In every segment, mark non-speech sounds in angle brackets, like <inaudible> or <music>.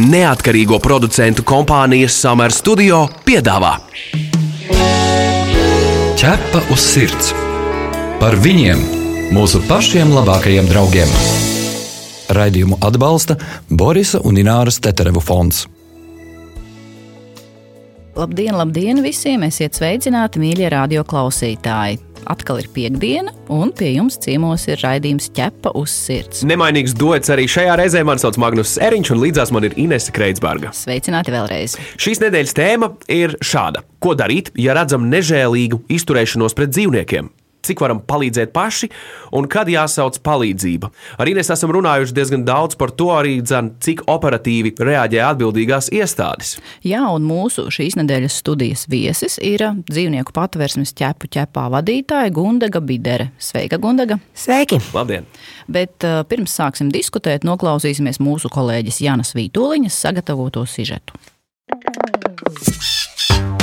neatkarīgo producentu kompānijas Summer Studio piedāvā Ķepa uz sirds par viņiem, mūsu pašiem labākajiem draugiem. Raidījumu atbalsta Borisa un Ināras Teterevu fonds. Labdien, labdien visiem! Esiet sveicināti, mīļie radioklausītāji! Atkal ir piekdiena, un pie jums ciemos ir raidījums ķepa uz sirds. Nemainīgs dots arī šajā reizē. Mani sauc Magnus Eriņš, un līdzās man ir Inese Kreitsberga. Sveicināti vēlreiz! Šīs nedēļas tēma ir šāda: Ko darīt, ja redzam nežēlīgu izturēšanos pret dzīvniekiem? Cik varam palīdzēt paši un kad jāsauc palīdzība. Arī mēs esam runājuši diezgan daudz par to, arī dzen, cik operatīvi reaģē atbildīgās iestādes. Jā, un mūsu šīs nedēļas studijas viesis ir dzīvnieku patvērsmes ķepu ķepā vadītāja Gundaga Bidere. Sveika, Gundaga! Sveiki! Labdien! Bet uh, pirms sāksim diskutēt, noklausīsimies mūsu kolēģis Jānas Vītoliņas sagatavoto sižetu.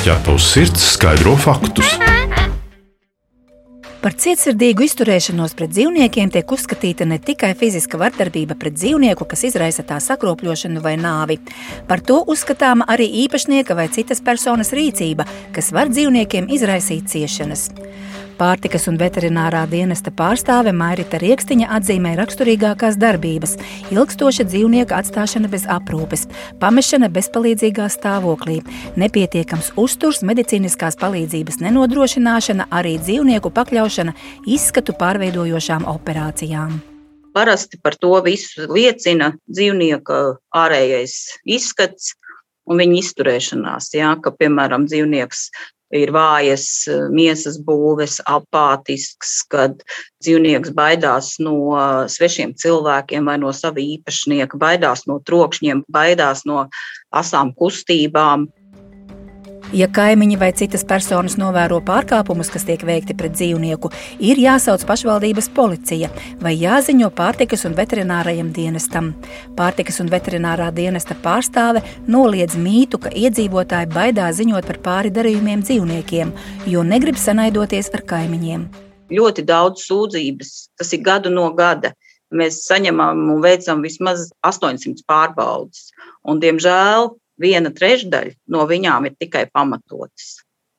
Ķepa uz sirds skaidro faktus. Par cietsirdīgu izturēšanos pret dzīvniekiem tiek uzskatīta ne tikai fiziska vardarbība pret dzīvnieku, kas izraisa tā sakropļošanu vai nāvi. Par to uzskatāma arī īpašnieka vai citas personas rīcība, kas var dzīvniekiem izraisīt ciešanas. Pārtikas un veterinārā dienesta pārstāve Mairita Rieksniņa atzīmē raksturīgākās darbības - ilgstoša dzīvnieka atstāšana bez aprūpes, pamešana bezpalīdzīgā stāvoklī, nepietiekams uzturs, medicīniskās palīdzības nenodrošināšana, arī dzīvnieku pakļaušana izskatu pārveidojošām operācijām. Parasti par to visu liecina dzīvnieka ārējais izskats un viņa izturēšanās. Jā, ka, piemēram, dzīvnieks ir vājas eh, miesas būves, apātisks, kad dzīvnieks baidās no svešiem cilvēkiem vai no sava īpašnieka, baidās no trokšņiem, baidās no asām kustībām. Ja kaimiņi vai citas personas novēro pārkāpumus, kas tiek veikti pret dzīvnieku, ir jāsauc pašvaldības policija vai jāziņo pārtikas un veterinārajam dienestam. Pārtikas un veterinārā dienesta pārstāve noliedz mītu, ka iedzīvotāji baidās ziņot par pāri darījumiem dzīvniekiem, jo negrib sanaidoties ar kaimiņiem. Ļoti daudz sūdzības, tas ir gadu no gada. Mēs saņemam un veicam vismaz 800 pārbaudes. Un, diemžēl viena trešdaļa no viņām ir tikai pamatotas.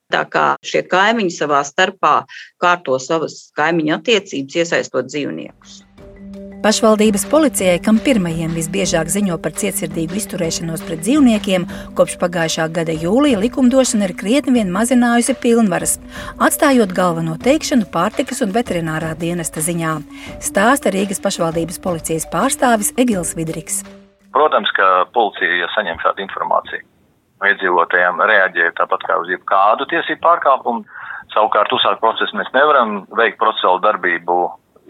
Tā kā šie kaimiņi savā starpā kārto savas kaimiņu attiecības, iesaistot dzīvniekus. Pašvaldības policijai, kam pirmajiem visbiežāk ziņo par cietsirdīgu izturēšanos pret dzīvniekiem, kopš pagājušā gada jūlija likumdošana ir krietni vien mazinājusi pilnvaras, atstājot galveno teikšanu pārtikas un veterinārā dienesta ziņā, stāsta Rīgas pašvaldības policijas pārstāvis Egils Vidriks. Protams, ka policija, ja saņem šādu informāciju, iedzīvotājiem reaģē tāpat kā uz jebkādu tiesību pārkāpumu. Savukārt, uzsākt procesu mēs nevaram veikt procesuālu darbību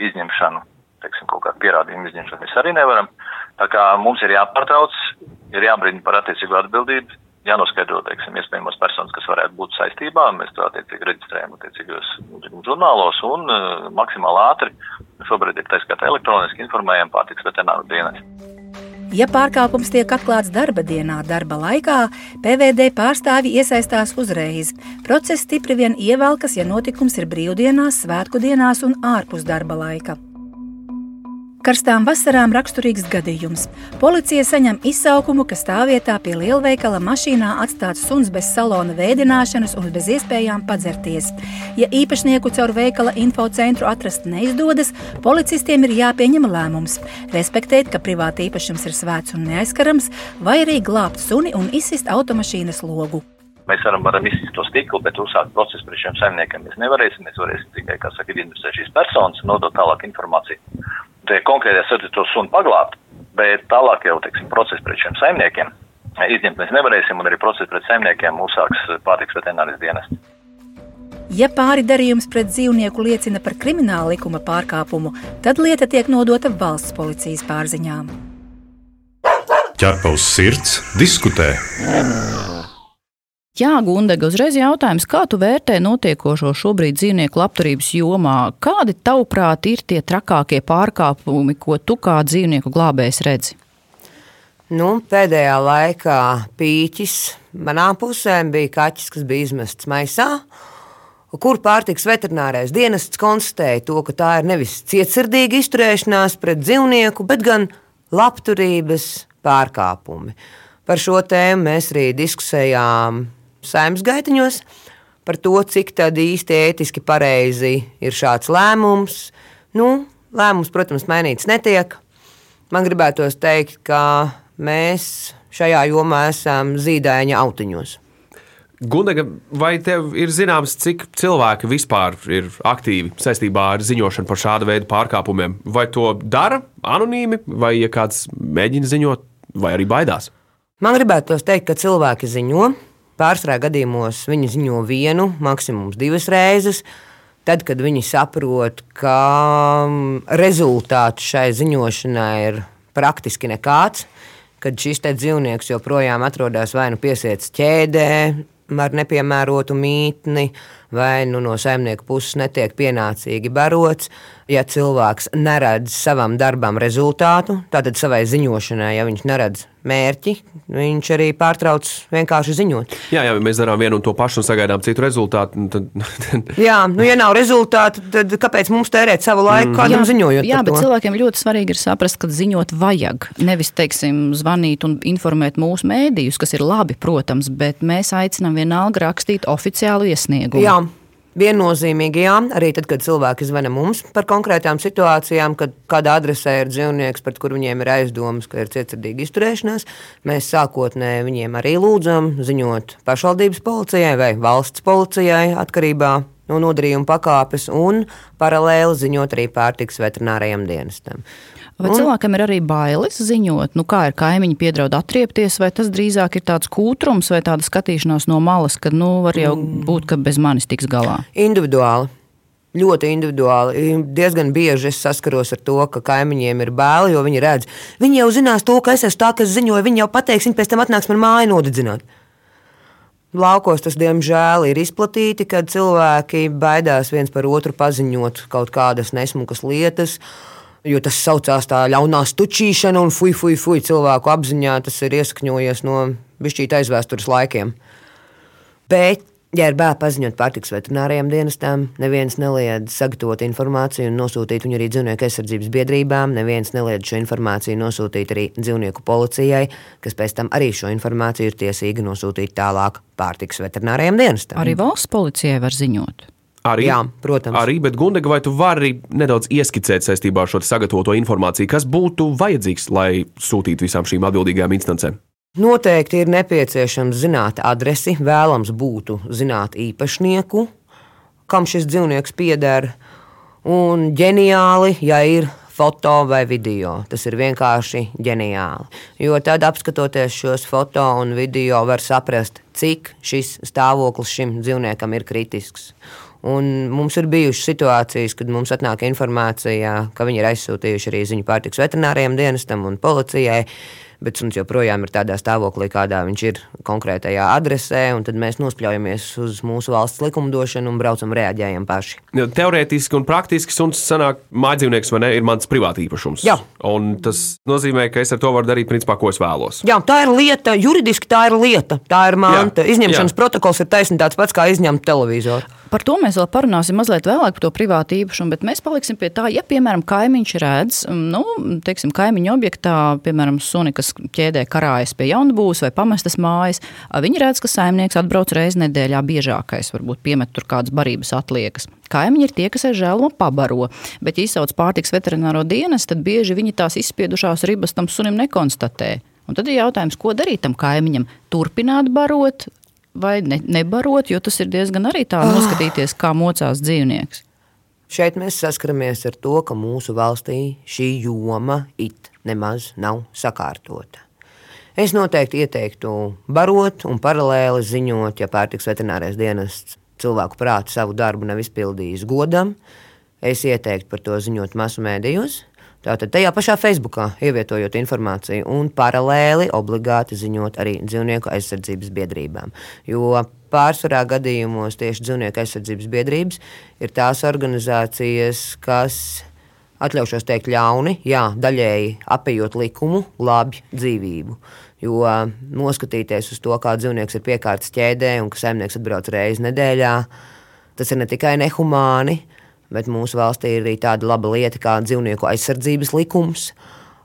izņemšanu, teiksim, kaut kādu pierādījumu izņemšanu mēs arī nevaram. Tā kā mums ir jāpārtrauc, ir jābrīdina par attiecīgu atbildību, jānoskaidro, teiksim, iespējamos personas, kas varētu būt saistībā. Mēs to attiecīgi reģistrējam attiecīgos žurnālos un uh, maksimāli ātri, šobrīd ir taiskāt elektroniski informējam pārtiks veterināru dienestu. Ja pārkāpums tiek atklāts darba dienā, darba laikā, PVD pārstāvji iesaistās uzreiz. Process stipri vien ievelkas, ja notikums ir brīvdienās, svētku dienās un ārpus darba laika. Karstām vasarām raksturīgs gadījums. Policija saņem izsaukumu, ka stāvvietā pie lielveikala mašīnā atstāts suns bez salona veidināšanas un bez iespējām padzerties. Ja īpašnieku caur veikala infocentru atrast neizdodas, policistiem ir jāpieņem lēmums - respektēt, ka privāta īpašums ir svēts un neaizskarams, vai arī glābt suni un izsist automašīnas logu. Mēs varam, varam izsist to stiklu, bet uzsākt procesu pret šiem saimniekiem mēs nevarēsim. Mēs varēsim tikai, kā saka, identificēt šīs personas un nodot tālāk informāciju tie konkrētie sēdi to sunu paglābt, bet tālāk jau, teiksim, process pret šiem saimniekiem izņemt mēs nevarēsim, un arī process pret saimniekiem uzsāks pārtiks veterināris dienests. Ja pāri darījums pret dzīvnieku liecina par krimināla likuma pārkāpumu, tad lieta tiek nodota valsts policijas pārziņām. Ķerpa uz sirds, diskutē. Jā, Gundega, uzreiz jautājums, kā tu vērtē notiekošo šobrīd dzīvnieku labturības jomā? Kādi tavuprāt ir tie trakākie pārkāpumi, ko tu kā dzīvnieku glābējs redzi? Nu, pēdējā laikā pīķis manā pusē bija kaķis, kas bija izmests maisā. Kur pārtiks veterinārais dienests konstatēja to, ka tā ir nevis cietsirdīga izturēšanās pret dzīvnieku, bet gan labturības pārkāpumi. Par šo tēmu mēs arī diskusējām saimnes gaitiņos par to, cik īsti ētiski pareizi ir šāds lēmums. Nu, lēmums, protams, mainīts netiek. Man gribētos teikt, ka mēs šajā jomā esam zīdaiņa autiņos. Gundega, vai tev ir zināms, cik cilvēki vispār ir aktīvi saistībā ar ziņošanu par šādu veidu pārkāpumiem? Vai to dara anonīmi, vai ja kāds mēģina ziņot, vai arī baidās? Man gribētu teikt, ka cilvēki ziņo. Pārsvarā gadījumos viņi ziņo vienu, maksimums divas reizes. Tad, kad viņi saprot, ka mm, rezultāts šai ziņošanai ir praktiski nekāds, kad šis dzīvnieks joprojām atrodas vai nu piesiets ķēdē, ar nepiemērotu mītni, vai nu no saimnieka puses netiek pienācīgi barots. Ja cilvēks neredz savam darbam rezultātu, tātad savai ziņošanai, ja viņš neredz mērķi, viņš arī pārtrauc vienkārši ziņot. Jā, jā mēs darām vienu un to pašu un sagaidām citu rezultātu. Tad... <laughs> jā, nu, ja nav rezultātu, tad kāpēc mums tērēt savu laiku mm. kādam jā, ziņojot? Jā, bet to? cilvēkiem ļoti svarīgi ir saprast, ka ziņot vajag. Nevis, teiksim, zvanīt un informēt mūsu mēdījus, kas ir labi, protams, bet mēs aicinām vienalga rakstīt oficiālu iesniegumu. Jā. Viennozīmīgi, jā, arī tad, kad cilvēki zvana mums par konkrētām situācijām, kad kādā adresē ir dzīvnieks, pret kur viņiem ir aizdomas, ka ir cietsirdīga izturēšanās, mēs sākotnēji viņiem arī lūdzam ziņot pašvaldības policijai vai valsts policijai atkarībā no nodarījuma pakāpes un paralēli ziņot arī pārtiks veterinārajam dienestam. Vai un... cilvēkam ir arī bailes ziņot, nu kā ir kaimiņi piedraud atriepties, vai tas drīzāk ir tāds kūtrums vai tāda skatīšanās no malas, ka nu var jau mm. būt, ka bez manis tiks galā? Individuāli. Ļoti individuāli. Diezgan bieži es saskaros ar to, ka kaimiņiem ir bail, jo viņi redz, viņi jau zinās to, ka es esmu tā, kas ziņoja, viņi jau pateiks, viņi pēc tam atnāks man māju nodedzināt. Laukos tas, diemžēl, ir izplatīti, kad cilvēki baidās viens par otru paziņot kaut kādas nesmukas lietas. Uh, jo tas saucās tā ļaunā stučīšana un fuj, fuj, fuj, cilvēku apziņā tas ir iesakņojies no bišķīta aizvēstures laikiem. Bet, ja ir bērni paziņot pārtiks veterinārajiem dienestām, neviens neliedz sagatavot informāciju un nosūtīt viņu arī dzīvnieku aizsardzības biedrībām, neviens neliedz šo informāciju nosūtīt arī dzīvnieku policijai, kas pēc tam arī šo informāciju ir tiesīgi nosūtīt tālāk pārtiks veterinārajiem dienestam. Arī valsts policijai var ziņot. Arī, Jā, protams. Arī, bet Gundega, vai tu vari nedaudz ieskicēt saistībā ar šo sagatavoto informāciju, kas būtu vajadzīgs, lai sūtītu visām šīm atbildīgajām instancēm? Noteikti ir nepieciešams zināt adresi, vēlams būtu zināt īpašnieku, kam šis dzīvnieks pieder. Un ģeniāli, ja ir foto vai video. Tas ir vienkārši ģeniāli. Jo tad, apskatoties šos foto un video, var saprast, cik šis stāvoklis šim dzīvniekam ir kritisks. Un mums ir bijušas situācijas, kad mums atnāk informācija, ka viņi ir aizsūtījuši arī ziņu pārtiks veterināriem dienestam un policijai bet suns joprojām ir tādā stāvoklī, kādā viņš ir konkrētajā adresē, un tad mēs nospļaujamies uz mūsu valsts likumdošanu un braucam reaģējam paši. Teorētiski un praktiski suns sanāk mājdzīvnieks vai ne, ir mans privātīpašums. Jā. Un tas nozīmē, ka es ar to varu darīt, principā, ko es vēlos. Jā, tā ir lieta, juridiski tā ir lieta, tā ir manta. Jā. Izņemšanas Jā. protokols ir taisnība tāds pats, kā izņemt televizoru. Par to mēs vēl parunāsim mazliet vēlāk, par to privātu īpašumu, bet mēs paliksim pie tā, ja, piemēram, kaimiņš redz, nu, teiksim, kaimiņu objektā, piemēram, suni, kas ķēdē karājas pie jaunbūves vai pamestas mājas, viņi redz, ka saimnieks atbrauc reizi nedēļā biežākais, varbūt piemet tur kādas barības atliekas. Kaimiņi ir tie, kas ar žēlumu pabaro, bet, ja izsauc pārtiks veterināro dienas, tad bieži viņi tās izspiedušās ribas tam sunim nekonstatē. Un tad ir jautājums, ko darīt tam kaimiņam? Turpināt barot, vai ne, nebarot, jo tas ir diezgan arī tā noskatīties, kā mocās dzīvnieks. Šeit mēs saskaramies ar to, ka mūsu valstī šī joma it nemaz nav sakārtota. Es noteikti ieteiktu barot un paralēli ziņot, ja pārtiks veterinārais dienests cilvēku prātu savu darbu nav izpildījis godam. Es ieteiktu par to ziņot masu mēdījos, Tātad tajā pašā Facebookā ievietojot informāciju un paralēli obligāti ziņot arī dzīvnieku aizsardzības biedrībām. Jo pārsvarā gadījumos tieši dzīvnieku aizsardzības biedrības ir tās organizācijas, kas atļaušos teikt ļauni, jā, daļēji apējot likumu, glābj dzīvību. Jo noskatīties uz to, kā dzīvnieks ir piekārts ķēdē un ka saimnieks atbrauc reizi nedēļā, tas ir ne tikai nehumāni, Bet mūsu valstī ir arī tāda laba lieta kā dzīvnieku aizsardzības likums,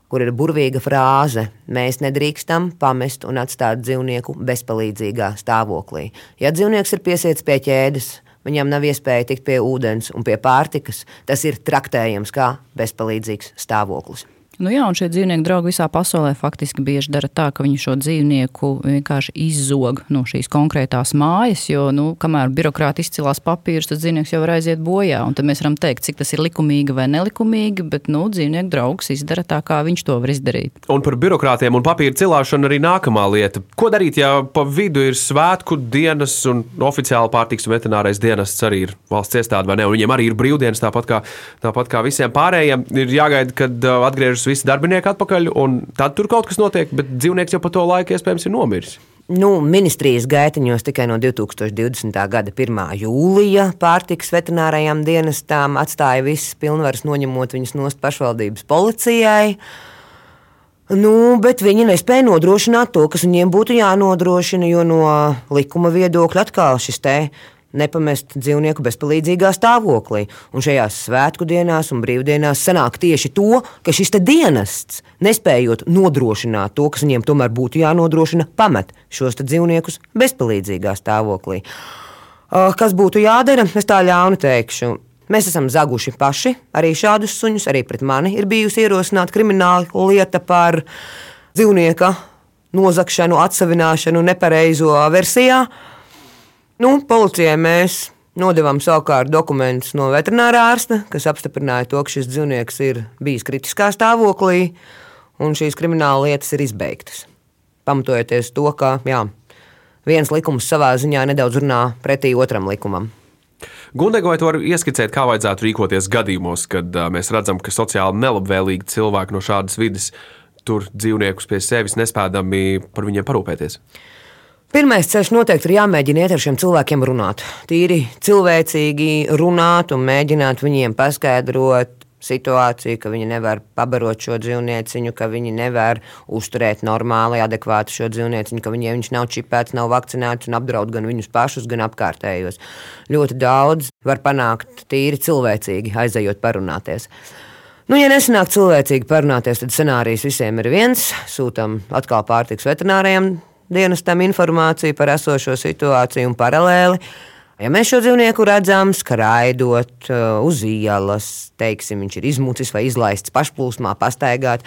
kur ir burvīga frāze: Mēs nedrīkstam pamest un atstāt dzīvnieku bezpalīdzīgā stāvoklī. Ja dzīvnieks ir piesiets pie ķēdes, viņam nav iespēja tikt pie ūdens un pie pārtikas, tas ir traktējams kā bezpalīdzīgs stāvoklis. Nu jā, un šie dzīvnieku draugi visā pasaulē faktiski bieži dara tā, ka viņi šo dzīvnieku vienkārši izzog no šīs konkrētās mājas, jo, nu, kamēr birokrāti izcilās papīrus, tad dzīvnieks jau var aiziet bojā. Un tad mēs varam teikt, cik tas ir likumīgi vai nelikumīgi, bet, nu, dzīvnieku draugs izdara tā, kā viņš to var izdarīt. Un par birokrātiem un papīra cilāšanu arī nākamā lieta. Ko darīt, ja pa vidu ir svētku dienas un oficiāli pārtiks un veterinārais dienests arī ir valsts iestāde vai ne? Un viņiem arī ir brīvdienas, tāpat kā, tāpat kā visiem pārējiem. Ir jāgaida, kad uh, atgriežas atgriežas visi darbinieki atpakaļ, un tad tur kaut kas notiek, bet dzīvnieks jau pa to laiku iespējams ir nomiris. Nu, ministrijas gaitiņos tikai no 2020. gada 1. jūlija pārtiks veterinārajām dienestām atstāja visas pilnvaras, noņemot viņas nost pašvaldības policijai. Nu, bet viņi nespēja nodrošināt to, kas viņiem būtu jānodrošina, jo no likuma viedokļa atkal šis te nepamest dzīvnieku bezpalīdzīgā stāvoklī. Un šajās svētku dienās un brīvdienās sanāk tieši to, ka šis dienests, nespējot nodrošināt to, kas viņiem tomēr būtu jānodrošina, pamet šos dzīvniekus bezpalīdzīgā stāvoklī. Kas būtu jādara? Es tā ļaunu teikšu. Mēs esam zaguši paši arī šādus suņus. Arī pret mani ir bijusi ierosināta krimināla lieta par dzīvnieka nozagšanu, atsevināšanu nepareizo versijā. Nu, policijai mēs nodevām savukārt dokumentus no veterinārā ārsta, kas apstiprināja to, ka šis dzīvnieks ir bijis kritiskā stāvoklī, un šīs krimināla lietas ir izbeigtas. Pamatojoties to, ka jā, viens likums savā ziņā nedaudz runā pretī otram likumam. Gundega, vai tu vari ieskicēt, kā vajadzētu rīkoties gadījumos, kad uh, mēs redzam, ka sociāli nelabvēlīgi cilvēki no šādas vidas tur dzīvniekus pie sevis nespēdami par viņiem parūpēties? Pirmais ceļš noteikti ir jāmēģina iet ar šiem cilvēkiem runāt. Tīri cilvēcīgi runāt un mēģināt viņiem paskaidrot situāciju, ka viņi nevar pabarot šo dzīvnieciņu, ka viņi nevar uzturēt normāli, adekvāti šo dzīvnieciņu, ka viņiem viņš nav čipēts, nav vakcinēts un apdraud gan viņus pašus, gan apkārtējos. Ļoti daudz var panākt tīri cilvēcīgi, aizejot parunāties. Nu, ja nesanāk cilvēcīgi parunāties, tad scenārijs visiem ir viens. Sūtām atkal pārtiks veterināriem dienestam informāciju par esošo situāciju un paralēli. Ja mēs šo dzīvnieku redzam, skraidot uh, uz ielas, teiksim, viņš ir izmucis vai izlaists pašplūsmā, pastaigāt,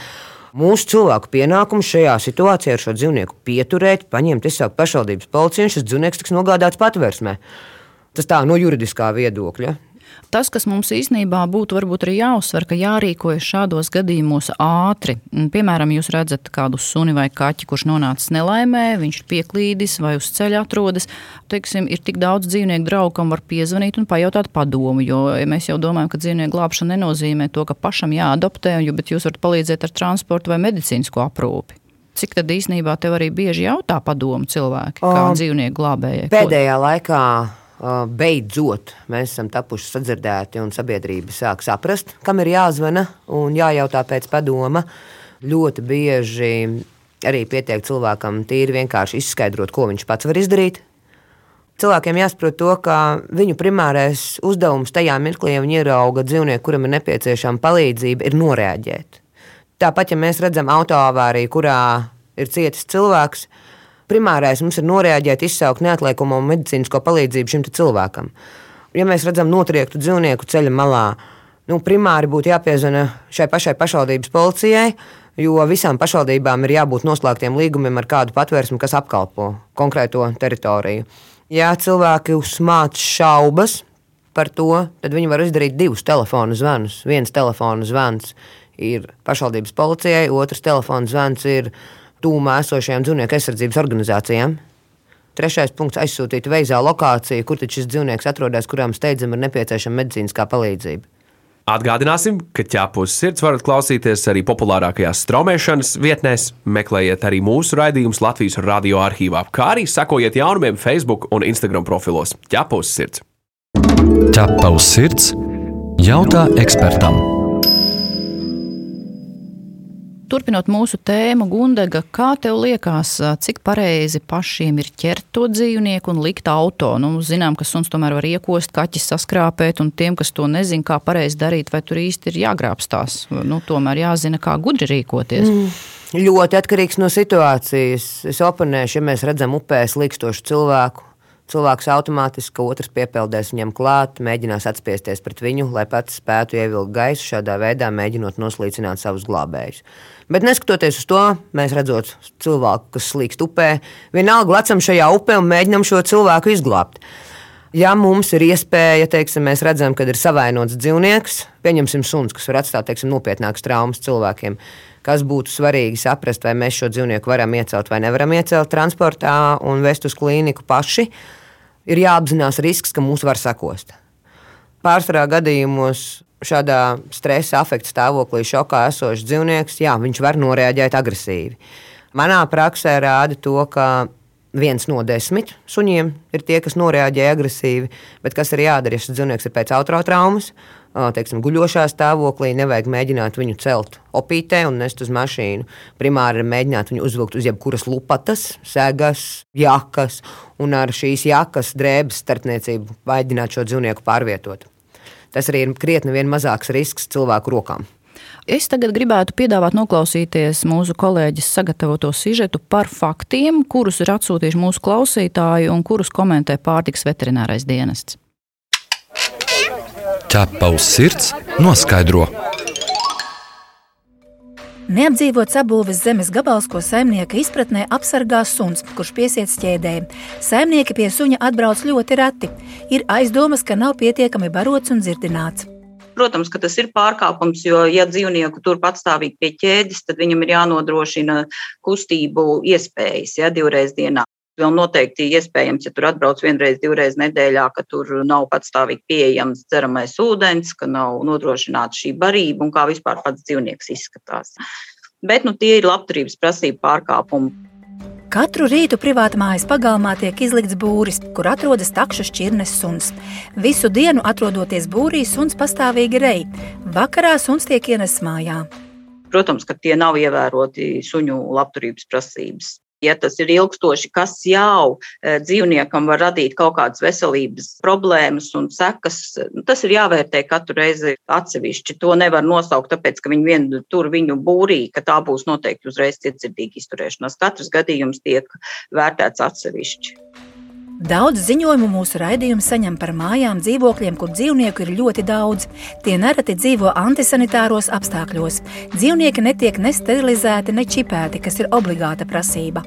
mūsu cilvēku pienākums šajā situācijā ir šo dzīvnieku pieturēt, paņemt izsaukt pašvaldības policiju, un šis dzīvnieks tiks nogādāts patvērsmē. Tas tā no juridiskā viedokļa. Tas, kas mums īstenībā būtu varbūt arī jāuzsver, ka jārīkojas šādos gadījumos ātri. Piemēram, jūs redzat kādu suni vai kaķi, kurš nonācis nelaimē, viņš ir pieklīdis vai uz ceļa atrodas. Teiksim, ir tik daudz dzīvnieku draugu, kam var piezvanīt un pajautāt padomu. Jo ja mēs jau domājam, ka dzīvnieku glābšana nenozīmē to, ka pašam jāadoptē, bet jūs varat palīdzēt ar transportu vai medicīnisko aprūpi. Cik tad īsnībā tev arī bieži jautā padomu cilvēki, kā um, dzīvnieku glābējai? Pēdējā laikā beidzot mēs esam tapuši sadzirdēti un sabiedrība sāk saprast, kam ir jāzvana un jājautā pēc padoma. Ļoti bieži arī pietiek cilvēkam tīri vienkārši izskaidrot, ko viņš pats var izdarīt. Cilvēkiem jāsaprot to, ka viņu primārais uzdevums tajā mirklī, ja viņi ierauga dzīvnieku, kuram ir nepieciešama palīdzība, ir noreaģēt. Tāpat, ja mēs redzam autoavāriju, kurā ir cietis cilvēks, primārais mums ir noreaģēt, izsaukt neatliekumu medicīnisko palīdzību šim cilvēkam. Ja mēs redzam notriektu dzīvnieku ceļa malā, nu, primāri būtu jāpiezvana šai pašai pašvaldības policijai, jo visām pašvaldībām ir jābūt noslēgtiem līgumiem ar kādu patvērsmu, kas apkalpo konkrēto teritoriju. Ja cilvēki uzmāca šaubas par to, tad viņi var izdarīt divus telefonu zvanus. Viens telefona zvans ir pašvaldības policijai, otrs telefona zvans ir tūmā esošajām dzīvnieku aizsardzības organizācijām. Trešais punkts - aizsūtīt veizā lokāciju, kur šis dzīvnieks atrodas, kurām steidzami ir nepieciešama medicīniskā palīdzība. Atgādināsim, ka ķēpus sirds varat klausīties arī populārākajās straumēšanas vietnēs, meklējiet arī mūsu raidījumus Latvijas radio arhīvā, kā arī sekojiet jaunumiem Facebook un Instagram profilos ķēpus sirds. Ķēpus sirds jautā ekspertam. Turpinot mūsu tēmu, Gundega, kā tev liekas, cik pareizi pašiem ir ķert to dzīvnieku un likt auto? Nu, zinām, ka suns tomēr var iekost, kaķis saskrāpēt, un tiem, kas to nezina, kā pareizi darīt, vai tur īsti ir jāgrābstās. Nu, tomēr jāzina, kā gudri rīkoties. Mm. Ļoti atkarīgs no situācijas. Es oponēšu, ja mēs redzam upēs likstošu cilvēku, Cilvēks automātiski otrs piepeldēs viņam klāt, mēģinās atspiesties pret viņu, lai pats spētu ievilkt gaisu, šādā veidā mēģinot noslīcināt savus glābējus. Bet neskatoties uz to, mēs redzam cilvēku, kas slīkst upē, vienalga lecam šajā upē un mēģinam šo cilvēku izglābt. Ja mums ir iespēja, teiksim, mēs redzam, ka ir savainots dzīvnieks, pieņemsim suns, kas var atstāt teiksim, nopietnākas traumas cilvēkiem, kas būtu svarīgi saprast, vai mēs šo dzīvnieku varam iecelt vai nevaram iecelt transportā un vest uz klīniku paši ir jāapzinās risks, ka mūs var sakost. Pārsvarā gadījumos šādā stresa, afekta stāvoklī, šokā esošs dzīvnieks, jā, viņš var noreaģēt agresīvi. Manā praksē rāda to, ka viens no desmit suņiem ir tie, kas noreaģē agresīvi, bet kas ir jādara, ja šis dzīvnieks ir pēc autotraumas, teiksim, guļošā stāvoklī, nevajag mēģināt viņu celt opītē un nest uz mašīnu. Primāri ir mēģināt viņu uzvilkt uz jebkuras lupatas, segas, jakas, un ar šīs jakas drēbes starpniecību mēģināt šo dzīvnieku pārvietot. Tas arī ir krietni mazāks risks cilvēku rokām. Es tagad gribētu piedāvāt noklausīties mūsu kolēģis sagatavoto sižetu par faktiem, kurus ir atsūtījuši mūsu klausītāji un kurus komentē pārtiks veterinārais dienests. Ķepa uz sirds noskaidro. Neapdzīvots apbūves zemes gabals, ko saimnieka izpratnē apsargā suns, kurš piesiet ķēdē. Saimnieki pie suņa atbrauc ļoti reti. Ir aizdomas, ka nav pietiekami barots un dzirdināts. Protams, ka tas ir pārkāpums, jo, ja dzīvnieku tur patstāvīgi pie ķēdes, tad viņam ir jānodrošina kustību iespējas ja, divreiz dienā. Vēl noteikti iespējams, ja tur atbrauc vienreiz, divreiz nedēļā, ka tur nav patstāvīgi pieejams dzeramais ūdens, ka nav nodrošināta šī barība un kā vispār pats dzīvnieks izskatās. Bet nu, tie ir labturības prasību pārkāpumi. Katru rītu privāta mājas pagalmā tiek izlikts būris, kur atrodas takšu šķirnes suns. Visu dienu atrodoties būrī, suns pastāvīgi rej. Vakarā suns tiek ienests mājā. Protams, ka tie nav ievēroti suņu labturības prasības. Ja tas ir ilgstoši, kas jau e, dzīvniekam var radīt kaut kādas veselības problēmas un sekas, nu, tas ir jāvērtē katru reizi atsevišķi. To nevar nosaukt, tāpēc, ka viņi vien tur viņu būrī, ka tā būs noteikti uzreiz cietsirdīga izturēšanās. Katrs gadījums tiek vērtēts atsevišķi. Daudz ziņojumu mūsu raidījums saņem par mājām, dzīvokļiem, kur dzīvnieku ir ļoti daudz. Tie nereti dzīvo antisanitāros apstākļos. Dzīvnieki netiek ne sterilizēti, ne čipēti, kas ir obligāta prasība.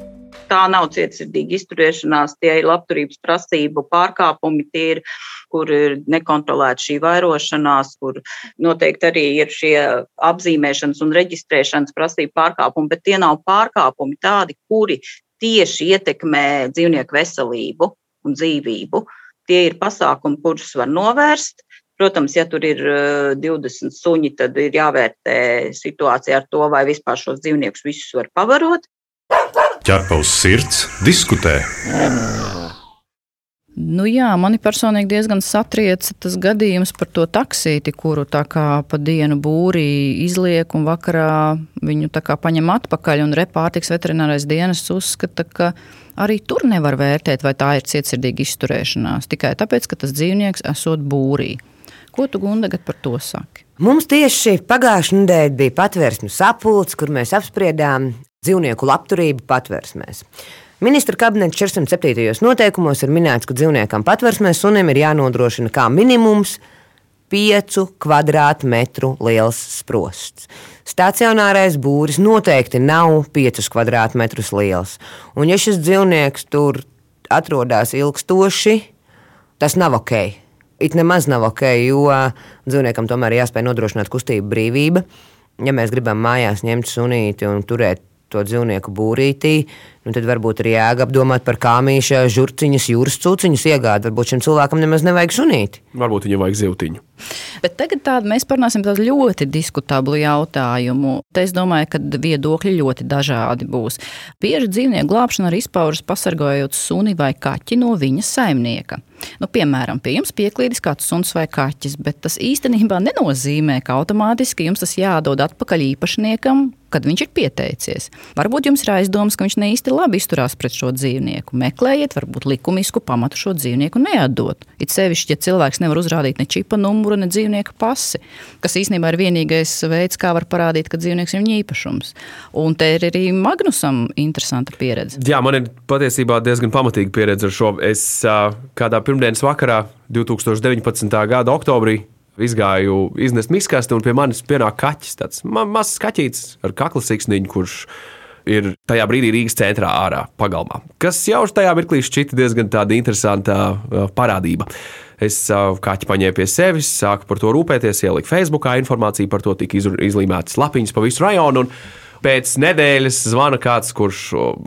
Tā nav cietsirdīga izturēšanās, tie ir labturības prasību pārkāpumi, tie ir, kur ir nekontrolēta šī vairošanās, kur noteikti arī ir šie apzīmēšanas un reģistrēšanas prasību pārkāpumi, bet tie nav pārkāpumi tādi, kuri tieši ietekmē dzīvnieku veselību un dzīvību. Tie ir pasākumi, kurus var novērst. Protams, ja tur ir 20 suņi, tad ir jāvērtē situācija ar to, vai vispār šos dzīvniekus visus var pavarot. Ķerpa uz sirds, diskutē. Nu jā, mani personīgi diezgan satrieca tas gadījums par to taksīti, kuru tā kā pa dienu būrī izliek un vakarā viņu tā kā paņem atpakaļ. Un repārtiks veterinārais dienas uzskata, ka arī tur nevar vērtēt, vai tā ir cietsirdīga izturēšanās, tikai tāpēc, ka tas dzīvnieks esot būrī. Ko tu, Gunda, par to saki? Mums tieši pagājušajā nedēļā bija patvērsmes sapulce, kur mēs apspriedām dzīvnieku labturību patvērsmēs. Ministra kabineta 407. noteikumos ir minēts, ka dzīvniekam patversmē sunim ir jānodrošina kā minimums 5 kvadrātmetru liels sprosts. Stacionārais būris noteikti nav 5 kvadrātmetrus liels. Un, ja šis dzīvnieks tur atrodas ilgstoši, tas nav ok. It nemaz nav ok, jo dzīvniekam tomēr ir jāspēj nodrošināt kustību brīvība. Ja mēs gribam mājās ņemt sunīti un turēt to dzīvnieku būrītī, nu tad varbūt ir jāapdomāt par kāmīša, žurciņas, jūras cūciņas iegādi. Varbūt šim cilvēkam nemaz nevajag sunīt. Varbūt viņam vajag zivtiņu. Bet tagad tādu mēs parunāsim par ļoti diskutablu jautājumu. Te es domāju, ka viedokļi ļoti dažādi būs. Bieži dzīvnieku glābšana arī izpaužas pasargājot suni vai kaķi no viņa saimnieka. Nu, piemēram, pie jums pieklīdis kāds suns vai kaķis, bet tas īstenībā nenozīmē, ka automātiski jums tas jādod atpakaļ īpašniekam, kad viņš ir pieteicies. Varbūt jums ir aizdoms, ka viņš ne īsti labi izturās pret šo dzīvnieku. Meklējiet, varbūt likumisku pamatu šo dzīvnieku neatdot. It sevišķi, ja cilvēks nevar uzrādīt ne čipa numuru, ne dzīvnieka pasi, kas īstenībā ir vienīgais veids, kā var parādīt, ka dzīvnieks ir viņa īpašums. Un te ir arī Magnusam interesanta pieredze. Jā, man ir patiesībā diezgan pamatīga pieredze ar šo. Es kādā pirmdienas vakarā, 2019. gada oktobrī, izgāju iznest miskasti, un pie manis pienāk kaķis. Tāds ma mazs kaķis ar kakla siksniņu, kurš ir tajā brīdī Rīgas centrā ārā pagalmā. Kas jau tajā mirklī šķita diezgan interesanta uh, parādība. Es uh, kaķi paņēmu pie sevis, sāku par to rūpēties, ieliku Facebookā informāciju par to, tika izlīmētas lapiņas pa visu rajonu. Pēc nedēļas zvana kāds, kurš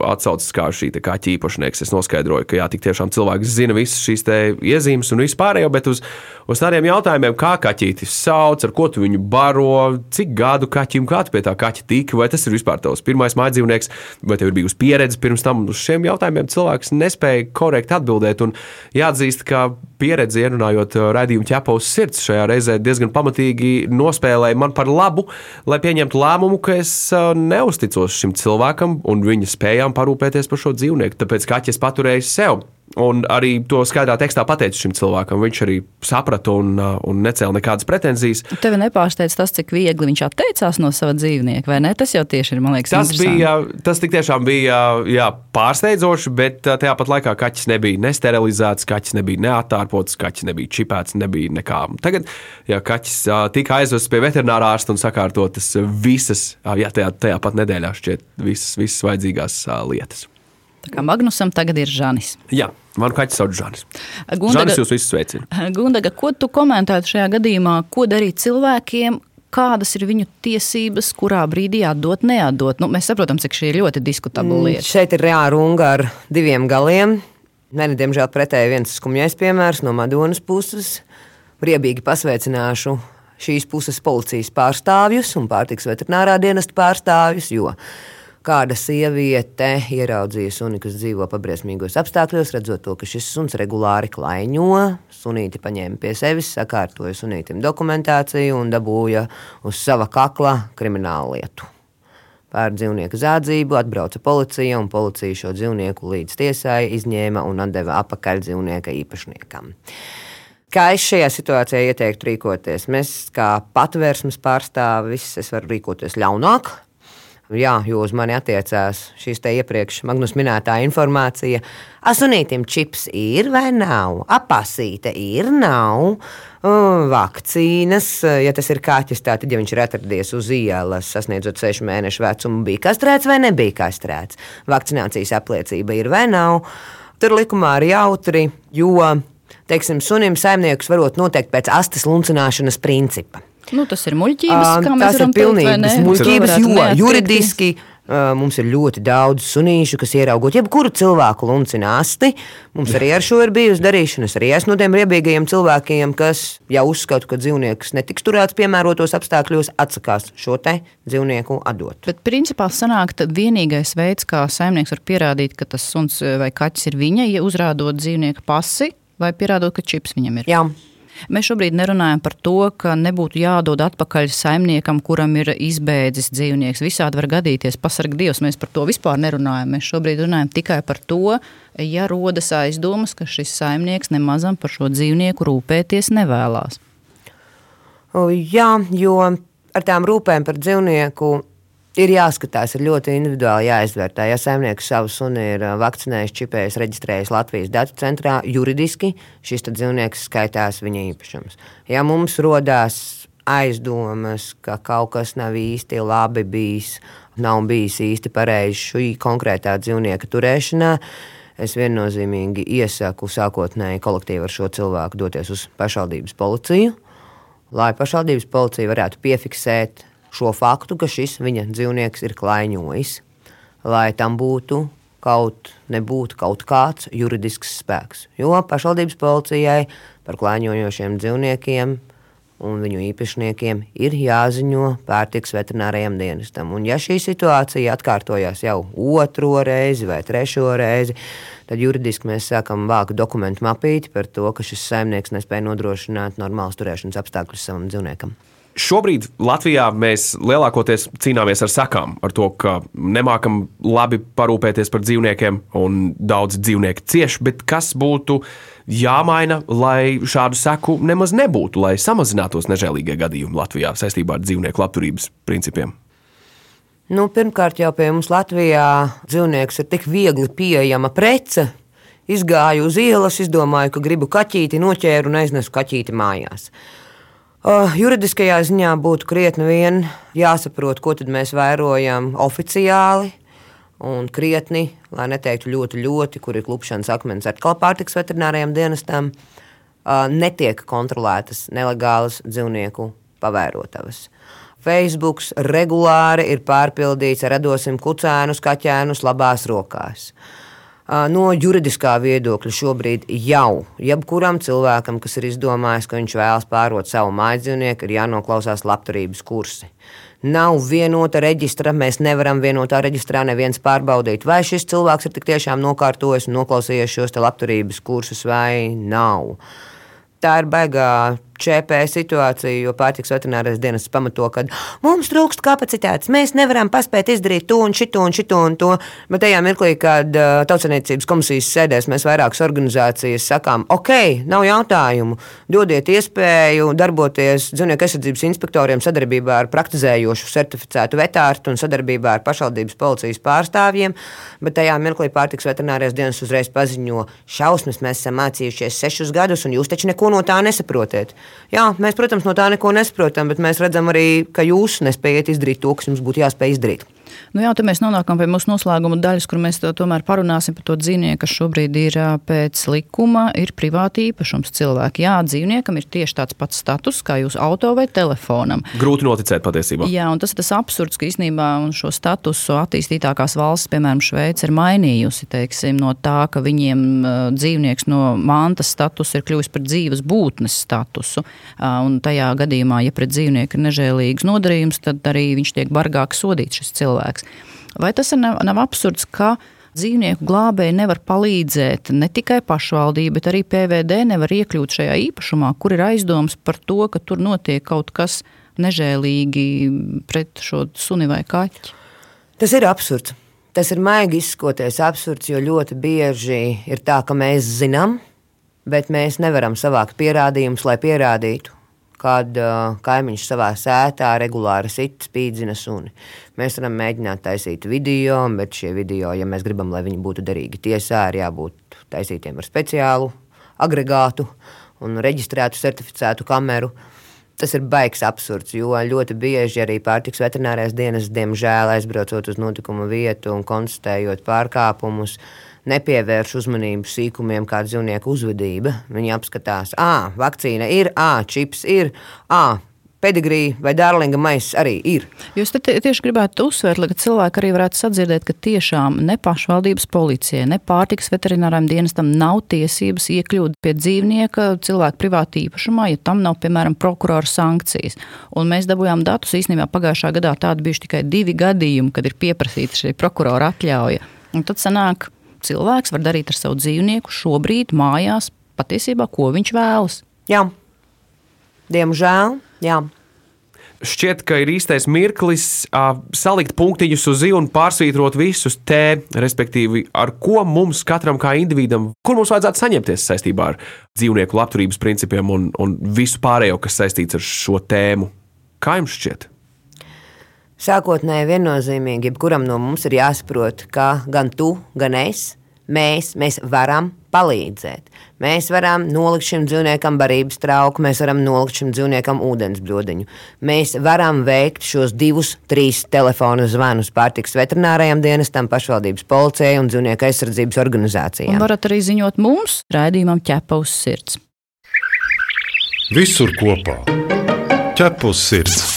atsaucas kā šī kaķa īpašnieks. Es noskaidroju, ka jā, tik tiešām cilvēks zina visas šīs iezīmes un vispārējo, bet uz, uz tādiem jautājumiem, kā kaķītis sauc, ar ko tu viņu baro, cik gadu kaķim, kā tu pie tā kaķa tiki, vai tas ir vispār tavs pirmais mājdzīvnieks, vai tev ir bijusi pieredze pirms tam, uz šiem jautājumiem cilvēks nespēja korekti atbildēt. Un jāatzīst, ka pieredze ierunājot raidījumu ķepa uz sirds šajā reizē diezgan pamatīgi nospēlēja man par labu, lai pieņemtu lēmumu, ka es neusticos šim cilvēkam un viņa spējām parūpēties par šo dzīvnieku. Tāpēc kaķis paturēja sev. Un arī to skaidrā tekstā pateicu šim cilvēkam. Viņš arī saprata un, uh, un necēla nekādas pretenzijas. Tev nepārsteidz tas, cik viegli viņš atteicās no sava dzīvnieka, vai ne? Tas jau tieši ir, liekas, tas bija. Tas tiešām bija jā, pārsteidzoši, bet uh, tajā pat laikā kaķis nebija nesterilizēts, kaķis nebija neatārpots, kaķis nebija čipēts, nebija nekā. Tagad, ja kaķis uh, tika aizvests pie veterinārā ārsta un sakārtotas visas, jā, tajā, tajā pat nedēļā šķiet visas, visas vajadzīgās lietas. Tā kā Magnusam tagad ir Žanis. Jā, manu kaķis sauc Žanis. Gundaga, Žanis jūs visus sveicina. Gundaga, ko tu komentētu šajā gadījumā? Ko darīt cilvēkiem, kādas ir viņu tiesības, kurā brīdī atdot, neatdot. Nu, mēs saprotam, cik šī ir ļoti diskutabla mm, lieta. Mm, šeit ir reāla runga ar diviem galiem. Nē, diemžēl pretēji viens skumjais piemērs no Madonas puses. Riebīgi pasveicināšu šīs puses policijas pārstāvjus un pārtiks veterinārā dienesta pārstāvjus, jo kāda sieviete ieraudzīja suni, kas dzīvo pabriesmīgos apstākļos, redzot to, ka šis suns regulāri klaiņo. Sunīti paņēma pie sevis, sakārtoja sunītam dokumentāciju un dabūja uz sava kakla kriminālu lietu. Pār dzīvnieku zādzību atbrauca policija, un policija šo dzīvnieku līdz tiesai izņēma un atdeva atpakaļ dzīvnieka īpašniekam. Kā es šajā situācijā ieteiktu rīkoties? Mēs, kā patvērsmes pārstāvis, es varu rīkoties ļaunāk, Jā, jo uz mani attiecās šīs te iepriekš Magnus minētā informācija. Asunītam čips ir vai nav? Apasīte ir, nav. Vakcīnas, ja tas ir kaķis, tad, ja viņš ir atradies uz ielas, sasniedzot sešu mēnešu vecumu, bija kastrēts vai nebija kastrēts. Vakcinācijas apliecība ir vai nav. Tur likumā ir jautri, jo, teiksim, sunim saimniekus varot noteikt pēc astes luncināšanas principa. Nu, tas ir muļķības, kā mēs varam pilnīgi muļķības, jo juridiski uh, mums ir ļoti daudz sunīšu, kas ieraugot jebkuru cilvēku luncina asti. Mums arī ar šo ir bijusi darīšana. Es arī esmu no tiem riebīgajiem cilvēkiem, kas jau uzskata, ka dzīvnieks netiks turēts piemērotos apstākļos, atsakās šo te dzīvnieku atdot. Bet principā sanāk, ka vienīgais veids, kā saimnieks var pierādīt, ka tas suns vai kaķis ir viņa, ja uzrādot dzīvnieku pasi vai pierādot, ka čips viņam ir. Jā. Mēs šobrīd nerunājam par to, ka nebūtu jādod atpakaļ saimniekam, kuram ir izbēdzis dzīvnieks. Visādi var gadīties, pasarg Dievs, mēs par to vispār nerunājam. Mēs šobrīd runājam tikai par to, ja rodas aizdomas, ka šis saimnieks nemazam par šo dzīvnieku rūpēties nevēlas. Jā, jo ar tām rūpēm par dzīvnieku Ir jāskatās, ir ļoti individuāli jāizvērtē. Ja saimnieks savu suni ir vakcinējis, čipējis, reģistrējis Latvijas datu centrā, juridiski šis dzīvnieks skaitās viņa īpašums. Ja mums rodās aizdomas, ka kaut kas nav īsti labi bijis, nav bijis īsti pareizi šī konkrētā dzīvnieka turēšanā, es viennozīmīgi iesaku sākotnēji kolektīvi ar šo cilvēku doties uz pašvaldības policiju, lai pašvaldības policija varētu piefiksēt šo faktu, ka šis viņa dzīvnieks ir klaiņojis, lai tam būtu kaut, nebūtu kaut kāds juridisks spēks. Jo pašvaldības policijai par klaiņojošiem dzīvniekiem un viņu īpašniekiem ir jāziņo pārtiks veterinārajam dienestam. Un ja šī situācija atkārtojas jau otro reizi vai trešo reizi, tad juridiski mēs sākam vākt dokumentu mapīti par to, ka šis saimnieks nespēja nodrošināt normālus turēšanas apstākļus savam dzīvniekam. Šobrīd Latvijā mēs lielākoties cīnāmies ar sakām, ar to, ka nemākam labi parūpēties par dzīvniekiem, un daudz dzīvnieku cieš. Bet kas būtu jāmaina, lai šādu seku nemaz nebūtu, lai samazinātos nežēlīgie gadījumi Latvijā saistībā ar dzīvnieku labturības principiem? Nu, pirmkārt, jau pie mums Latvijā dzīvnieks ir tik viegli pieejama prece. Izgāju uz ielas, izdomāju, ka gribu kaķīti, noķēru un aiznesu kaķīti mājās. Uh, juridiskajā ziņā būtu krietni vien jāsaprot, ko mēs vērojam oficiāli. Un krietni, lai neteiktu ļoti, ļoti, kur ir klupšanas akmens atkal pārtiks veterinārajam dienestam, uh, netiek kontrolētas nelegālas dzīvnieku pavērotavas. Facebook regulāri ir pārpildīts ar radosim kucēnus, kaķēnus labās rokās. Uh, No juridiskā viedokļa šobrīd jau jebkuram cilvēkam, kas ir izdomājis, ka viņš vēlas pārot savu mājdzīvnieku, ir jānoklausās labturības kursi. Nav vienota reģistra, mēs nevaram vienotā reģistrā neviens pārbaudīt, vai šis cilvēks ir tiešām nokārtojis un noklausījies šos labturības kursus vai nav. Tā ir baigā ČP situāciju, jo pārtiks veterinārais dienas pamato, ka mums trūkst kapacitātes, mēs nevaram paspēt izdarīt to un šito un šito un to. Bet tajā mirklī, kad uh, tautsaniecības komisijas sēdēs, mēs vairākas organizācijas sakām, ok, nav jautājumu, dodiet iespēju darboties dzīvnieku aizsardzības inspektoriem sadarbībā ar praktizējošu certificētu vetārstu un sadarbībā ar pašvaldības policijas pārstāvjiem. Bet tajā mirklī pārtiks veterinārais dienas uzreiz paziņo, šausmas mēs esam mācījušies sešus gadus, un jūs taču neko no tā nesaprotiet. Jā, mēs, protams, no tā neko nesaprotam, bet mēs redzam arī, ka jūs nespējat izdarīt to, kas jums būtu jāspēj izdarīt. Nu jā, mēs nonākam pie mūsu noslēguma daļas, kur mēs tomēr parunāsim par to dzīvnieku, kas šobrīd ir pēc likuma, ir privāti īpašums cilvēki. Jā, dzīvniekam ir tieši tāds pats status kā jūsu auto vai telefonam. Grūti noticēt patiesībā. Jā, un tas ir tas absurds, ka īstenībā šo statusu attīstītākās valsts, piemēram, Šveice, ir mainījusi teiksim, no tā, ka viņiem dzīvnieks no mantas statusa ir kļuvis par dzīves būtnes statusu. Un tajā gadījumā, ja pret dzīvnieku ir nežēlīgs nodarījums, tad arī viņš tiek bargāk sodīts šis cilvēks cilvēks. Vai tas nav, nav absurds, ka dzīvnieku glābēji nevar palīdzēt ne tikai pašvaldība, bet arī PVD nevar iekļūt šajā īpašumā, kur ir aizdoms par to, ka tur notiek kaut kas nežēlīgi pret šo suni vai kaķi? Tas ir absurds. Tas ir maigi izskoties absurds, jo ļoti bieži ir tā, ka mēs zinām, bet mēs nevaram savākt pierādījumus, lai pierādītu kad uh, kaimiņš savā sētā regulāri sit spīdzina suni. Mēs varam mēģināt taisīt video, bet šie video, ja mēs gribam, lai viņi būtu derīgi tiesā, ir jābūt taisītiem ar speciālu agregātu un reģistrētu, certificētu kameru. Tas ir baigs absurds, jo ļoti bieži arī pārtiks veterinārais dienas, diemžēl, aizbraucot uz notikumu vietu un konstatējot pārkāpumus, uh, nepievērš uzmanību sīkumiem, kā dzīvnieku uzvedība. Viņi apskatās, ah, vakcīna ir, ah, čips ir, ah, pedigrija vai dārlinga maisis arī ir. Jūs tieši gribētu uzsvērt, lai cilvēki arī varētu sadzirdēt, ka tiešām ne pašvaldības policijai, ne pārtiks veterināram dienestam nav tiesības iekļūt pie dzīvnieka cilvēku privātā īpašumā, ja tam nav, piemēram, prokurora sankcijas. Un mēs dabūjām datus īstenībā pagājušā gadā tādi bijuši tikai divi gadījumi, kad ir pieprasīta šī prokurora atļauja. Un tad sanāk, cilvēks var darīt ar savu dzīvnieku šobrīd mājās patiesībā, ko viņš vēlas. Jā, diemžēl. Jā. Šķiet, ka ir īstais mirklis uh, salikt punktiņus uz zīmju un pārsvītrot visus te, respektīvi, ar ko mums katram kā individam, kur mums vajadzētu saņemties saistībā ar dzīvnieku labturības principiem un, un visu pārējo, kas saistīts ar šo tēmu. Kā jums šķiet? Sākotnēji viennozīmīgi, jebkuram no mums ir jāsaprot, ka gan tu, gan es, mēs, mēs varam palīdzēt. Mēs varam nolikt šim dzīvniekam barības trauku, mēs varam nolikt šim dzīvniekam ūdens brodiņu. Mēs varam veikt šos divus, trīs telefonu zvanus pārtiks veterinārajam dienestam, pašvaldības policijai un dzīvnieku aizsardzības organizācijām. Un varat arī ziņot mums, raidījumam ķepa uz sirds. Visur kopā ķepa uz sirds.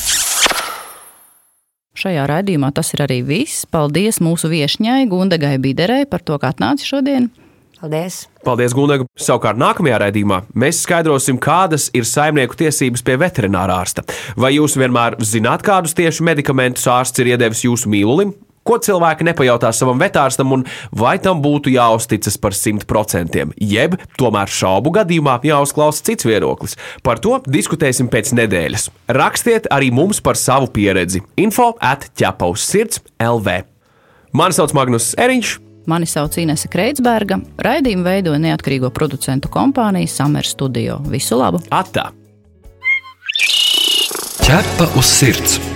Šajā raidījumā tas ir arī viss. Paldies mūsu viesņai Gundagai Biderei par to, ka atnāci šodien. Paldies! Paldies, Gunār! Savukārt, nākamajā raidījumā mēs skaidrosim, kādas ir saimnieku tiesības pie veterinārā ārsta. Vai jūs vienmēr zināt, kādus tieši medikamentus ārsts ir iedevis jūsu mīlulim? Ko cilvēki nepajautā savam vetārstam, un vai tam būtu jāuzticas par 100%, jeb tomēr šaubu gadījumā jāuzklausa cits viedoklis. Par to diskutēsim pēc nedēļas. Rakstiet arī mums par savu pieredzi. Info at ķepaus sirds LV. Mani sauc Magnus Eriņš. Mani sauc Inese Kreitsberga. Raidījumu veidoja neatkarīgo producentu kompānija Summer Studio. Visu labu! Atā! Ķepa uz sirds!